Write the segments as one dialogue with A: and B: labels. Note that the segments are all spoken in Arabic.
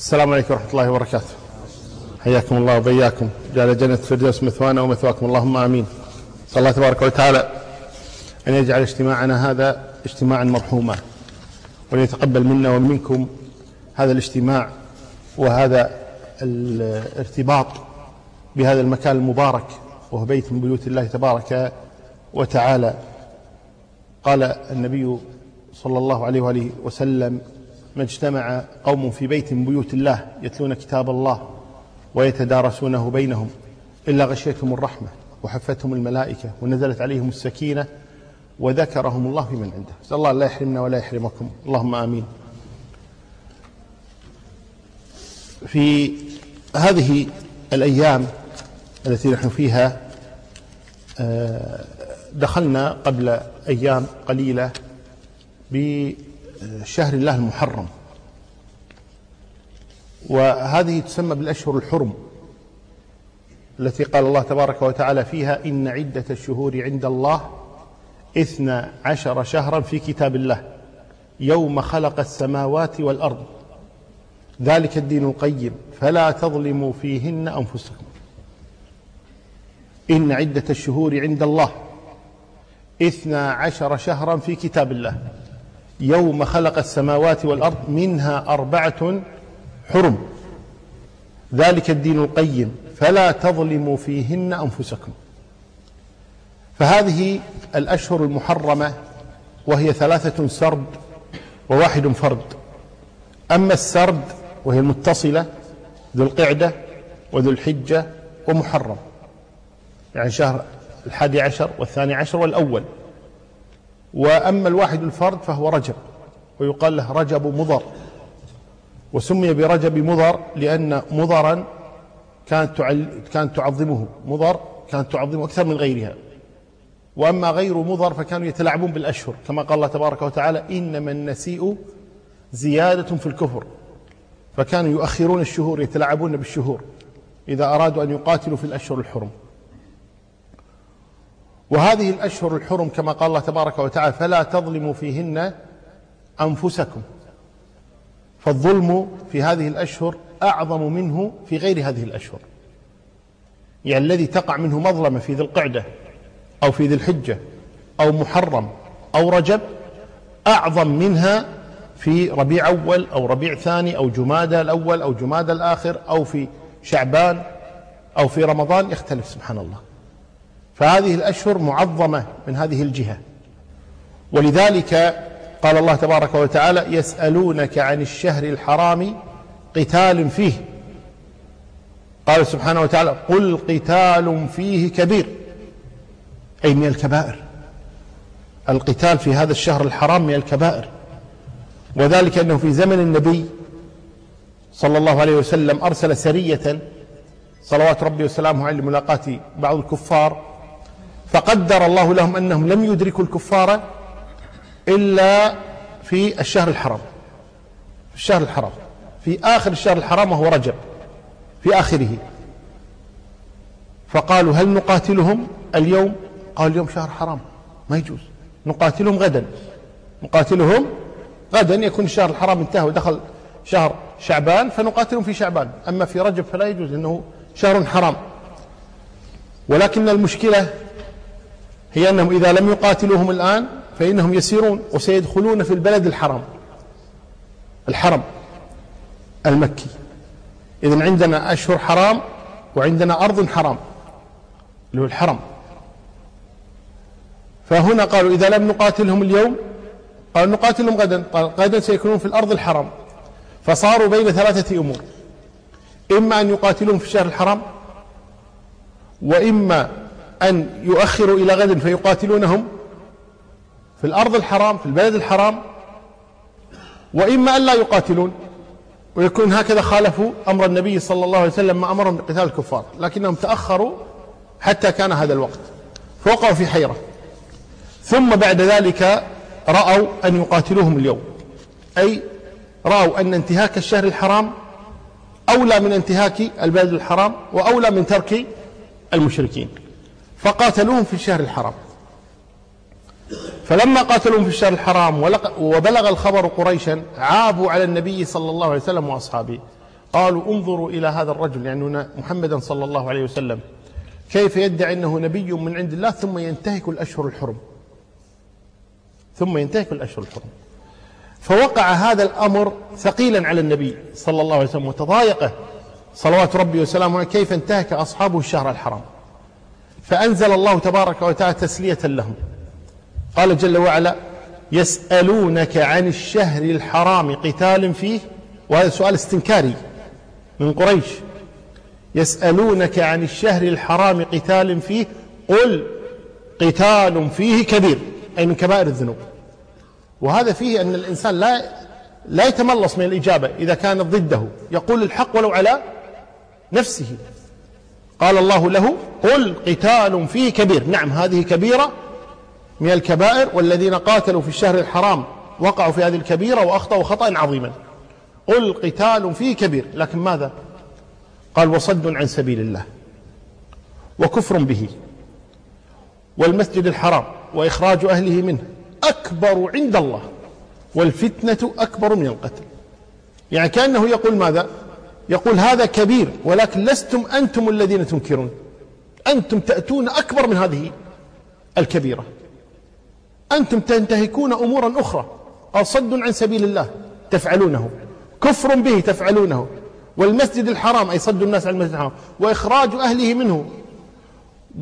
A: السلام عليكم ورحمة الله وبركاته. حياكم الله وبياكم. جعل جنة فردوس مثوانا ومثواكم. اللهم آمين. صلى الله تبارك وتعالى أن يجعل اجتماعنا هذا اجتماعا مرحوما وأن يتقبل منا ومنكم هذا الاجتماع وهذا الارتباط بهذا المكان المبارك وهو بيت من بيوت الله تبارك وتعالى. قال النبي صلى الله عليه وآله وسلم ما اجتمع قوم في بيت من بيوت الله يتلون كتاب الله ويتدارسونه بينهم إلا غشيتهم الرحمة وحفتهم الملائكة ونزلت عليهم السكينة وذكرهم الله في من عنده. نسأل الله لا يحرمنا ولا يحرمكم. اللهم آمين. في هذه الأيام التي نحن فيها آه، دخلنا قبل أيام قليلة بشهر الله المحرم. وهذه تسمى بالأشهر الحرم التي قال الله تبارك وتعالى فيها إن عدة الشهور عند الله إثنى عشر شهرا في كتاب الله يوم خلق السماوات والأرض. ذلك الدين القيم. فلا تظلموا فيهن أنفسكم. إن عدة الشهور عند الله إثنى عشر شهرا في كتاب الله. يوم خلق السماوات والأرض منها أربعة حرم. ذلك الدين القيم. فلا تظلموا فيهن أنفسكم. فهذه الأشهر المحرمة وهي ثلاثة سرد وواحد فرد. أما السرد وهي المتصلة ذو القعدة وذو الحجة ومحرم. يعني شهر الحادي عشر والثاني عشر والأول. وأما الواحد الفرد فهو رجب ويقال له رجب مضر وسمي برجب مضر لأن مضرا كانت كانت تعظمه مضر كانت تعظمه أكثر من غيرها وأما غير مضر فكانوا يتلاعبون بالأشهر كما قال الله تبارك وتعالى إنما النسيء زيادة في الكفر فكانوا يؤخرون الشهور يتلاعبون بالشهور إذا أرادوا أن يقاتلوا في الأشهر الحرم. وهذه الأشهر الحرم كما قال الله تبارك وتعالى فلا تظلموا فيهن أنفسكم. فالظلم في هذه الأشهر أعظم منه في غير هذه الأشهر. يعني الذي تقع منه مظلمة في ذي القعدة أو في ذي الحجة أو محرم أو رجب أعظم منها في ربيع أول أو ربيع ثاني أو جمادى الأول أو جمادى الآخر أو في شعبان أو في رمضان يختلف سبحان الله. فهذه الأشهر معظمة من هذه الجهة. ولذلك قال الله تبارك وتعالى يسألونك عن الشهر الحرام قتال فيه. قال سبحانه وتعالى قل قتال فيه كبير أي من الكبائر. القتال في هذا الشهر الحرام من الكبائر. وذلك أنه في زمن النبي صلى الله عليه وسلم أرسل سرية. صلوات ربي وسلامه عليه لملاقاة بعض الكفار. فقدر الله لهم أنهم لم يدركوا الكفار إلا في الشهر الحرام. في الشهر الحرام. في آخر الشهر الحرام وهو رجب. في آخره. فقالوا هل نقاتلهم اليوم؟ قال اليوم شهر حرام. ما يجوز. نقاتلهم غدا. نقاتلهم غدا. يكون الشهر الحرام انتهى ودخل شهر شعبان فنقاتلهم في شعبان. أما في رجب فلا يجوز لأنه شهر حرام. ولكن المشكلة هي أنهم إذا لم يقاتلوهم الآن فإنهم يسيرون وسيدخلون في البلد الحرام. الحرم المكي. إذا عندنا أشهر حرام وعندنا أرض حرام. اللي هو الحرم. فهنا قالوا إذا لم نقاتلهم اليوم قالوا نقاتلهم غدا. قال غدا سيكونون في الأرض الحرام. فصاروا بين ثلاثة أمور. إما أن يقاتلون في الشهر الحرام وإما أن يؤخروا إلى غد فيقاتلونهم في الأرض الحرام في البلد الحرام وإما أن لا يقاتلون ويكون هكذا خالفوا أمر النبي صلى الله عليه وسلم ما أمرهم بقتال الكفار لكنهم تأخروا حتى كان هذا الوقت فوقعوا في حيرة. ثم بعد ذلك رأوا أن يقاتلوهم اليوم أي رأوا أن انتهاك الشهر الحرام أولى من انتهاك البلد الحرام وأولى من ترك المشركين. فقاتلوهم في الشهر الحرام. فلما قاتلوهم في الشهر الحرام وبلغ الخبر قريشا عابوا على النبي صلى الله عليه وسلم وأصحابه. قالوا انظروا إلى هذا الرجل يعني محمدا صلى الله عليه وسلم. كيف يدعي أنه نبي من عند الله ثم ينتهك الأشهر الحرم؟ ثم ينتهك الأشهر الحرم. فوقع هذا الأمر ثقيلا على النبي صلى الله عليه وسلم وتضايقه. صلوات ربي وسلامه كيف انتهك أصحابه الشهر الحرام؟ فأنزل الله تبارك وتعالى تسلية لهم. قال جل وعلا يسألونك عن الشهر الحرام قتال فيه وهذا سؤال استنكاري من قريش. يسألونك عن الشهر الحرام قتال فيه قل قتال فيه كبير أي من كبائر الذنوب. وهذا فيه أن الإنسان لا لا يتملص من الإجابة إذا كانت ضده. يقول الحق ولو على نفسه. قال الله له قل قتال فيه كبير. نعم هذه كبيرة من الكبائر والذين قاتلوا في الشهر الحرام وقعوا في هذه الكبيرة وأخطأوا خطأ عظيما. قل قتال فيه كبير لكن ماذا؟ قال وصد عن سبيل الله وكفر به والمسجد الحرام وإخراج أهله منه أكبر عند الله والفتنة أكبر من القتل. يعني كأنه يقول ماذا؟ يقول هذا كبير ولكن لستم أنتم الذين تنكرون. أنتم تأتون أكبر من هذه الكبيرة. أنتم تنتهكون أمورا أخرى. قال صد عن سبيل الله تفعلونه. كفر به تفعلونه. والمسجد الحرام أي صد الناس عن المسجد الحرام. وإخراج أهله منه.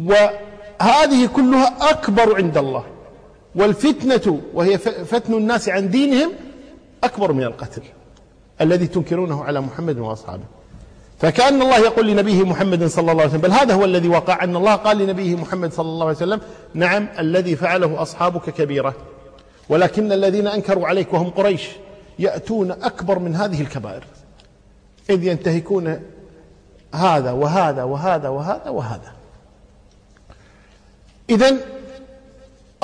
A: وهذه كلها أكبر عند الله. والفتنة وهي فتن الناس عن دينهم أكبر من القتل. الذي تنكرونه على محمد وأصحابه. فكأن الله يقول لنبيه محمد صلى الله عليه وسلم بل هذا هو الذي وقع أن الله قال لنبيه محمد صلى الله عليه وسلم نعم الذي فعله أصحابك كبيرة ولكن الذين أنكروا عليك وهم قريش يأتون أكبر من هذه الكبائر إذ ينتهكون هذا وهذا وهذا وهذا وهذا. إذا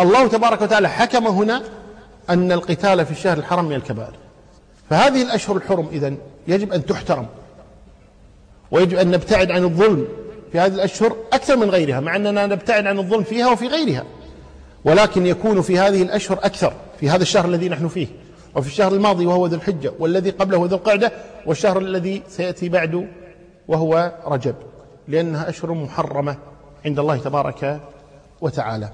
A: الله تبارك وتعالى حكم هنا أن القتال في الشهر الحرم من الكبائر. فهذه الأشهر الحرم إذن يجب أن تحترم ويجب أن نبتعد عن الظلم في هذه الأشهر أكثر من غيرها مع أننا نبتعد عن الظلم فيها وفي غيرها ولكن يكون في هذه الأشهر أكثر في هذا الشهر الذي نحن فيه وفي الشهر الماضي وهو ذو الحجة والذي قبله ذو القعدة والشهر الذي سيأتي بعد وهو رجب لأنها أشهر محرمة عند الله تبارك وتعالى.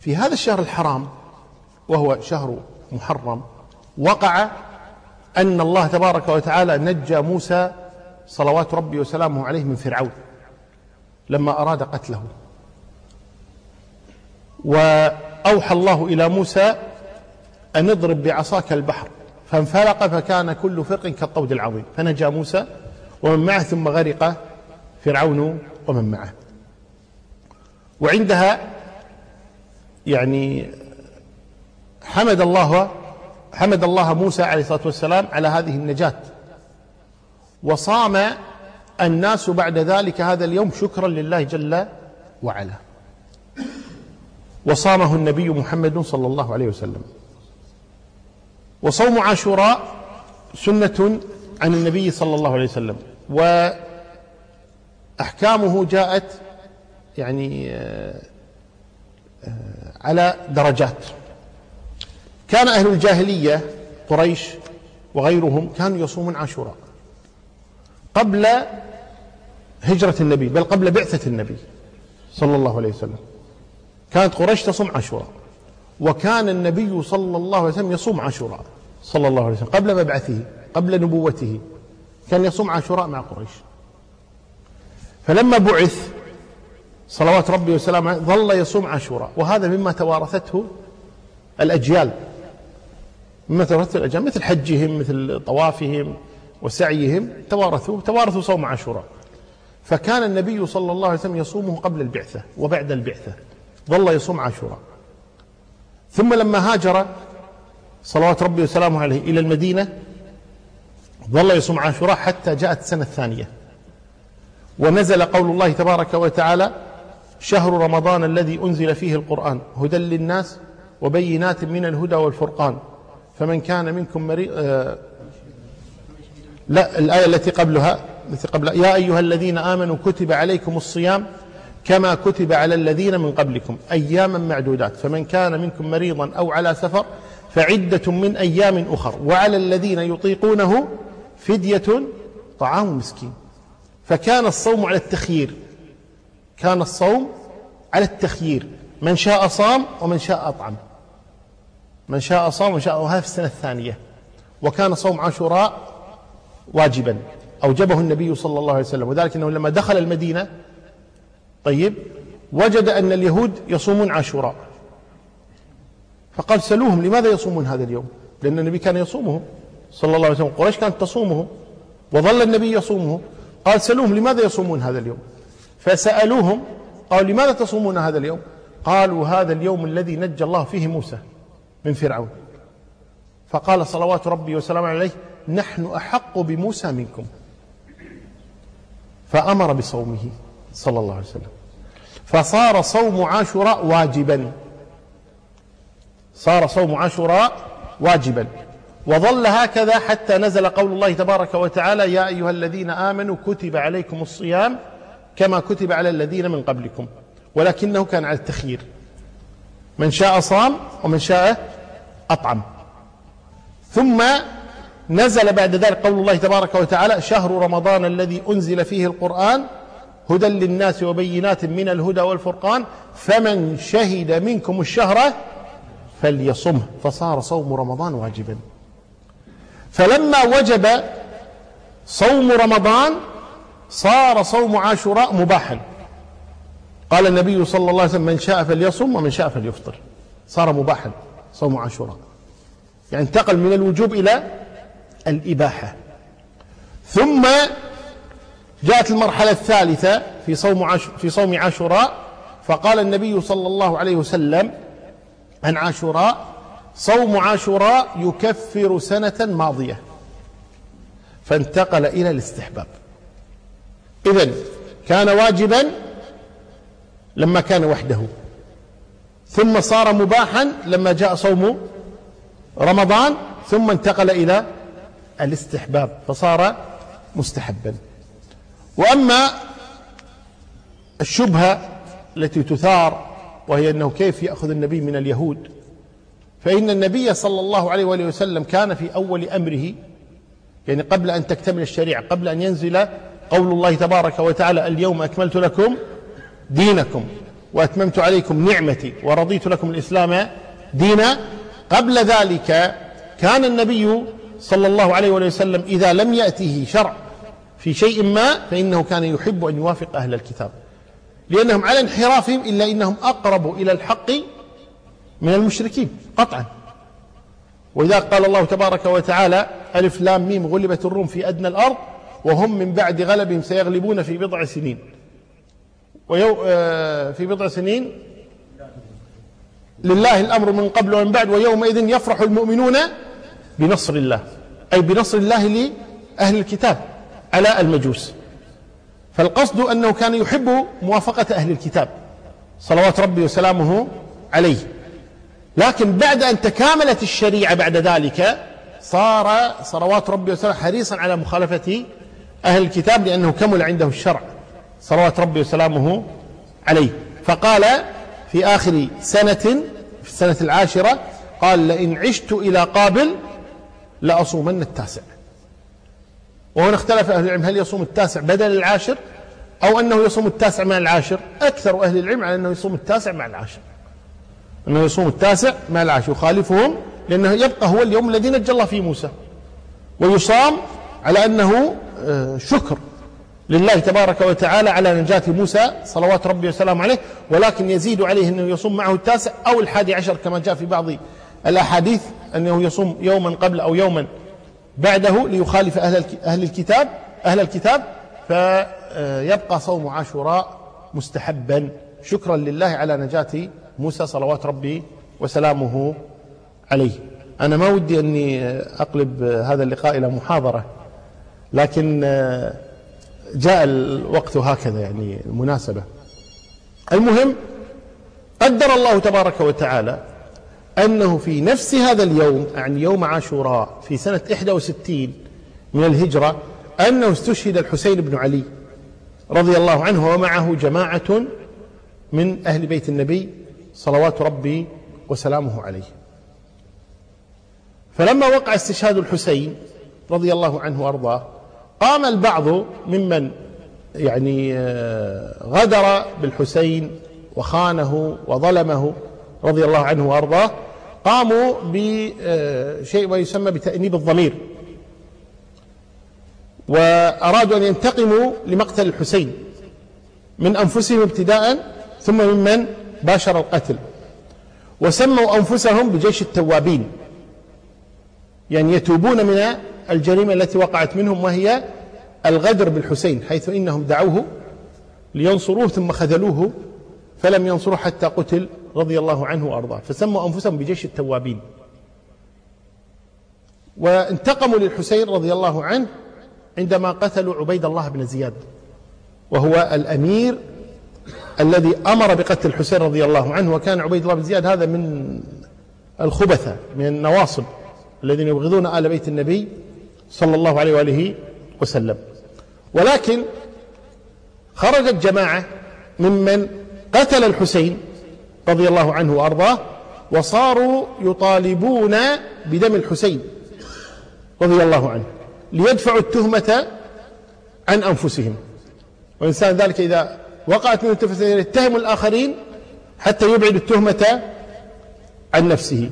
A: في هذا الشهر الحرام وهو شهر محرم وقع أن الله تبارك وتعالى نجى موسى صلوات ربي وسلامه عليه من فرعون لما أراد قتله. وأوحى الله إلى موسى أن اضرب بعصاك البحر. فانفلق فكان كل فرق كالطود العظيم. فنجا موسى ومن معه ثم غرق فرعون ومن معه. وعندها يعني حمد الله حمد الله موسى عليه الصلاة والسلام على هذه النجاة. وصام الناس بعد ذلك هذا اليوم شكرا لله جل وعلا. وصامه النبي محمد صلى الله عليه وسلم. وصوم عاشوراء سنة عن النبي صلى الله عليه وسلم. وأحكامه جاءت يعني آه، آه، على درجات. كان أهل الجاهلية قريش وغيرهم كانوا يصومون عاشوراء قبل هجرة النبي بل قبل بعثة النبي صلى الله عليه وسلم. كانت قريش تصوم عاشوراء وكان النبي صلى الله عليه وسلم يصوم عاشوراء صلى الله عليه وسلم قبل مبعثه قبل نبوته كان يصوم عاشوراء مع قريش. فلما بعث صلوات ربي وسلامه ظل يصوم عاشوراء وهذا مما توارثته الأجيال. مما الأجيال مثل حجهم مثل طوافهم وسعيهم توارثوا توارثوا صوم عاشوراء. فكان النبي صلى الله عليه وسلم يصومه قبل البعثة وبعد البعثة. ظل يصوم عاشوراء. ثم لما هاجر صلوات ربي وسلامه عليه إلى المدينة ظل يصوم عاشوراء حتى جاءت السنة الثانية. ونزل قول الله تبارك وتعالى شهر رمضان الذي أنزل فيه القرآن هدى للناس وبينات من الهدى والفرقان. فمن كان منكم مريض آه لا الآية التي قبلها التي قبلها يا أيها الذين آمنوا كتب عليكم الصيام كما كتب على الذين من قبلكم أياما معدودات. فمن كان منكم مريضا أو على سفر فعدة من أيام أخر. وعلى الذين يطيقونه فدية طعام مسكين. فكان الصوم على التخيير. كان الصوم على التخيير. من شاء صام ومن شاء أطعم. من شاء صام ومن شاء وهذا في السنة الثانية. وكان صوم عاشوراء واجبا أوجبه النبي صلى الله عليه وسلم. وذلك أنه لما دخل المدينة طيب وجد أن اليهود يصومون عاشوراء. فقال سلوهم لماذا يصومون هذا اليوم؟ لأن النبي كان يصومه صلى الله عليه وسلم. قريش كانت تصومه وظل النبي يصومه قال سلوهم لماذا يصومون هذا اليوم؟ فسألوهم قالوا لماذا تصومون هذا اليوم؟ قالوا هذا اليوم الذي نجى الله فيه موسى. من فرعون. فقال صلوات ربي وسلامه عليه نحن أحق بموسى منكم. فأمر بصومه صلى الله عليه وسلم. فصار صوم عاشوراء واجبا. صار صوم عاشوراء واجبا. وظل هكذا حتى نزل قول الله تبارك وتعالى يا أيها الذين آمنوا كتب عليكم الصيام كما كتب على الذين من قبلكم. ولكنه كان على التخيير. من شاء صام ومن شاء أطعم. ثم نزل بعد ذلك قول الله تبارك وتعالى شهر رمضان الذي أنزل فيه القرآن هدى للناس وبينات من الهدى والفرقان فمن شهد منكم الشهر فليصمه فصار صوم رمضان واجبا. فلما وجب صوم رمضان صار صوم عاشوراء مباحا. قال النبي صلى الله عليه وسلم من شاء فليصم ومن شاء فليفطر. صار مباحا صوم عاشوراء. يعني انتقل من الوجوب إلى الإباحة. ثم جاءت المرحلة الثالثة في صوم في صوم عاشوراء فقال النبي صلى الله عليه وسلم عن عاشوراء صوم عاشوراء يكفر سنة ماضية. فانتقل إلى الاستحباب. إذا كان واجبا لما كان وحده. ثم صار مباحا لما جاء صوم رمضان ثم انتقل إلى الاستحباب فصار مستحبا. وأما الشبهة التي تثار وهي أنه كيف يأخذ النبي من اليهود؟ فإن النبي صلى الله عليه وآله وسلم كان في أول أمره يعني قبل أن تكتمل الشريعة قبل أن ينزل قول الله تبارك وتعالى اليوم أكملت لكم دينكم وأتممت عليكم نعمتي ورضيت لكم الإسلام دينا. قبل ذلك كان النبي صلى الله عليه وسلم إذا لم يأته شرع في شيء ما فإنه كان يحب أن يوافق أهل الكتاب لأنهم على انحرافهم إلا إنهم أقرب إلى الحق من المشركين قطعا. وإذا قال الله تبارك وتعالى ألف لام ميم غلبت الروم في أدنى الأرض وهم من بعد غلبهم سيغلبون في بضع سنين. ويو آه، في بضع سنين. لله الأمر من قبل ومن بعد ويومئذ يفرح المؤمنون بنصر الله. أي بنصر الله لأهل الكتاب على المجوس. فالقصد أنه كان يحب موافقة أهل الكتاب. صلوات ربي وسلامه عليه. لكن بعد أن تكاملت الشريعة بعد ذلك صار صلوات ربي وسلامه حريصا على مخالفة أهل الكتاب لأنه كمل عنده الشرع. صلوات ربي وسلامه عليه. فقال في آخر سنة في السنة العاشرة قال لئن عشت إلى قابل لأصومن التاسع. وهنا اختلف أهل العلم هل يصوم التاسع بدل العاشر أو أنه يصوم التاسع مع العاشر؟ أكثر أهل العلم على أنه يصوم التاسع مع العاشر. أنه يصوم التاسع مع العاشر يخالفهم لأنه يبقى هو اليوم الذي نجى الله فيه موسى. ويصام على أنه آه، شكر. لله تبارك وتعالى على نجاة موسى صلوات ربي وسلامه عليه ولكن يزيد عليه أنه يصوم معه التاسع أو الحادي عشر كما جاء في بعض الأحاديث أنه يصوم يوما قبل أو يوما بعده ليخالف أهل أهل الكتاب أهل الكتاب فيبقى صوم عاشوراء مستحبا. شكرا لله على نجاة موسى صلوات ربي وسلامه عليه. أنا ما ودي أني أقلب هذا اللقاء إلى محاضرة لكن جاء الوقت هكذا يعني المناسبة. المهم قدر الله تبارك وتعالى أنه في نفس هذا اليوم يعني يوم عاشوراء في سنة 61 من الهجرة أنه استشهد الحسين بن علي رضي الله عنه ومعه جماعة من أهل بيت النبي صلوات ربي وسلامه عليه. فلما وقع استشهاد الحسين رضي الله عنه وأرضاه قام البعض ممن يعني آه، غدر بالحسين وخانه وظلمه رضي الله عنه وأرضاه. قاموا بشيء ما يسمى بتأنيب الضمير. وأرادوا أن ينتقموا لمقتل الحسين من أنفسهم ابتداء ثم ممن باشر القتل. وسموا أنفسهم بجيش التوابين. يعني يتوبون من الجريمة التي وقعت منهم وهي الغدر بالحسين حيث إنهم دعوه لينصروه ثم خذلوه فلم ينصروا حتى قتل رضي الله عنه وأرضاه. فسموا أنفسهم بجيش التوابين. وانتقموا للحسين رضي الله عنه عندما قتلوا عبيد الله بن زياد وهو الأمير الذي أمر بقتل الحسين رضي الله عنه وكان عبيد الله بن زياد هذا من الخبثة من النواصب الذين يبغضون آل بيت النبي صلى الله عليه وآله وسلم. ولكن خرجت جماعة ممن قتل الحسين رضي الله عنه وأرضاه وصاروا يطالبون بدم الحسين رضي الله عنه ليدفعوا التهمة عن أنفسهم. وإنسان ذلك إذا وقعت منه التهمة يتهم الآخرين حتى يبعد التهمة عن نفسه.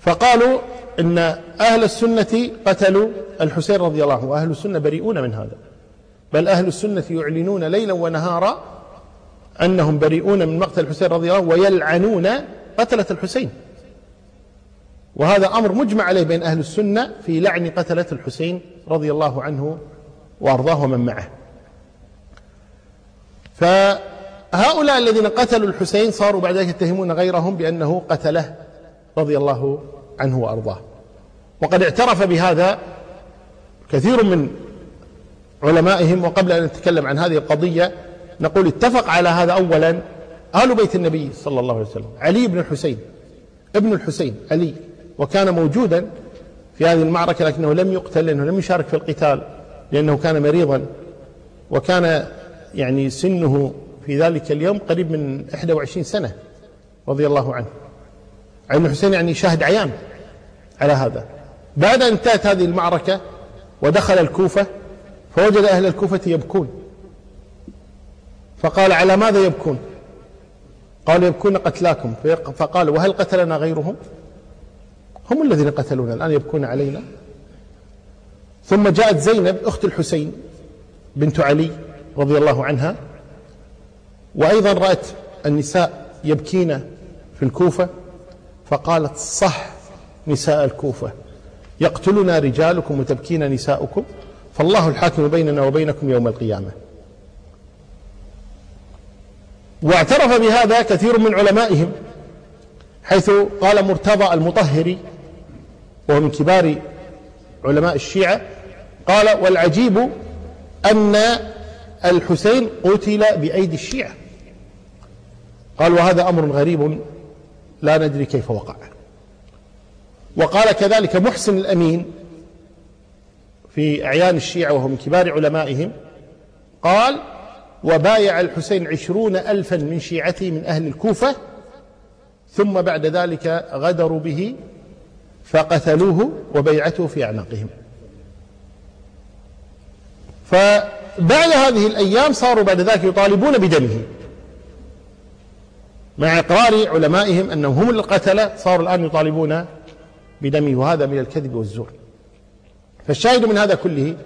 A: فقالوا إن أهل السنة قتلوا الحسين رضي الله عنه. وأهل السنة بريئون من هذا. بل أهل السنة يعلنون ليلا ونهارا أنهم بريئون من مقتل الحسين رضي الله عنه ويلعنون قتلة الحسين. وهذا أمر مجمع عليه بين أهل السنة في لعن قتلة الحسين رضي الله عنه وأرضاه ومن معه. فهؤلاء الذين قتلوا الحسين صاروا بعد ذلك يتهمون غيرهم بأنه قتله رضي الله عنه وأرضاه. وقد اعترف بهذا كثير من علمائهم وقبل أن نتكلم عن هذه القضية نقول اتفق على هذا أولا آل بيت النبي صلى الله عليه وسلم علي بن الحسين ابن الحسين علي. وكان موجودا في هذه المعركة لكنه لم يقتل لأنه لم يشارك في القتال لأنه كان مريضا. وكان يعني سنه في ذلك اليوم قريب من 21 سنة رضي الله عنه. علي الحسين يعني شاهد عيان. على هذا. بعد أن انتهت هذه المعركة ودخل الكوفة فوجد أهل الكوفة يبكون. فقال على ماذا يبكون؟ قالوا يبكون قتلاكم. فقال وهل قتلنا غيرهم؟ هم الذين قتلونا الآن يبكون علينا. ثم جاءت زينب أخت الحسين بنت علي رضي الله عنها. وأيضا رأت النساء يبكين في الكوفة. فقالت صح نساء الكوفة. يقتلنا رجالكم وتبكين نساؤكم. فالله الحاكم بيننا وبينكم يوم القيامة. واعترف بهذا كثير من علمائهم حيث قال مرتضى المطهري وهو من كبار علماء الشيعة قال والعجيب أن الحسين قتل بأيدي الشيعة. قال وهذا أمر غريب لا ندري كيف وقع. وقال كذلك محسن الأمين في أعيان الشيعة وهو من كبار علمائهم قال وبايع الحسين عشرون ألفا من شيعته من أهل الكوفة ثم بعد ذلك غدروا به فقتلوه وبيعته في أعناقهم. فبعد هذه الأيام صاروا بعد ذلك يطالبون بدمه. مع إقرار علمائهم أنهم هم القتلة صاروا الآن يطالبون بدمه وهذا من الكذب والزور. فالشاهد من هذا كله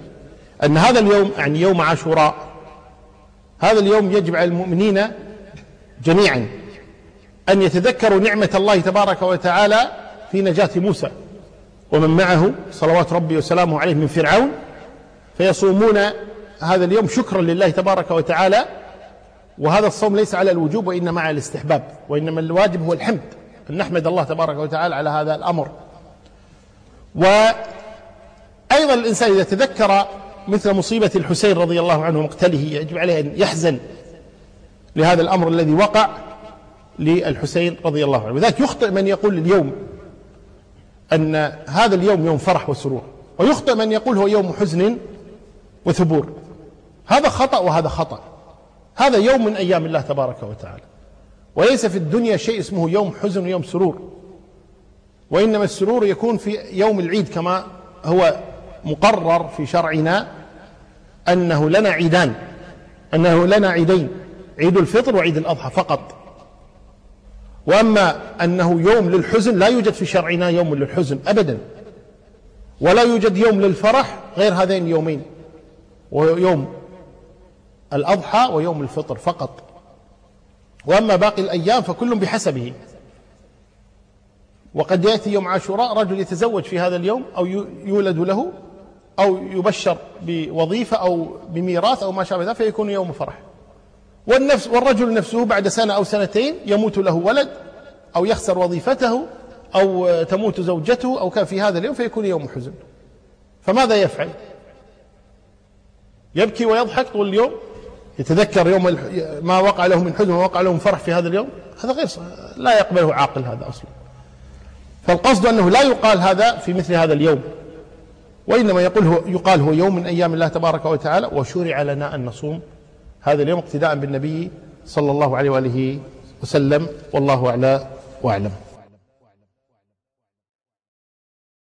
A: أن هذا اليوم يعني يوم عاشوراء هذا اليوم يجب على المؤمنين جميعا أن يتذكروا نعمة الله تبارك وتعالى في نجاة موسى. ومن معه صلوات ربي وسلامه عليه من فرعون فيصومون هذا اليوم شكرا لله تبارك وتعالى. وهذا الصوم ليس على الوجوب وإنما على الاستحباب وإنما الواجب هو الحمد. أن نحمد الله تبارك وتعالى على هذا الأمر. وأيضا الإنسان إذا تذكر مثل مصيبة الحسين رضي الله عنه ومقتله يجب عليه أن يحزن لهذا الأمر الذي وقع للحسين رضي الله عنه. وذلك يخطئ من يقول اليوم أن هذا اليوم يوم فرح وسرور ويخطئ من يقول هو يوم حزن وثبور. هذا خطأ وهذا خطأ. هذا يوم من أيام الله تبارك وتعالى. وليس في الدنيا شيء اسمه يوم حزن ويوم سرور. وإنما السرور يكون في يوم العيد كما هو مقرر في شرعنا أنه لنا عيدان أنه لنا عيدين عيد الفطر وعيد الأضحى فقط. وأما أنه يوم للحزن لا يوجد في شرعنا يوم للحزن أبدا ولا يوجد يوم للفرح غير هذين اليومين ويوم الأضحى ويوم الفطر فقط. وأما باقي الأيام فكل بحسبه. وقد يأتي يوم عاشوراء رجل يتزوج في هذا اليوم أو يولد له أو يبشر بوظيفة أو بميراث أو ما شابه ذلك فيكون يوم فرح. والنفس والرجل نفسه بعد سنة أو سنتين يموت له ولد أو يخسر وظيفته أو تموت زوجته أو كان في هذا اليوم فيكون يوم حزن. فماذا يفعل؟ يبكي ويضحك طول اليوم يتذكر يوم ما وقع له من حزن ووقع له من فرح في هذا اليوم. هذا غير لا يقبله عاقل هذا أصلا. فالقصد أنه لا يقال هذا في مثل هذا اليوم وإنما يقول هو يقال هو يوم من أيام الله تبارك وتعالى وشرع لنا أن نصوم هذا اليوم اقتداء بالنبي صلى الله عليه وآله وسلم والله أعلى وأعلم.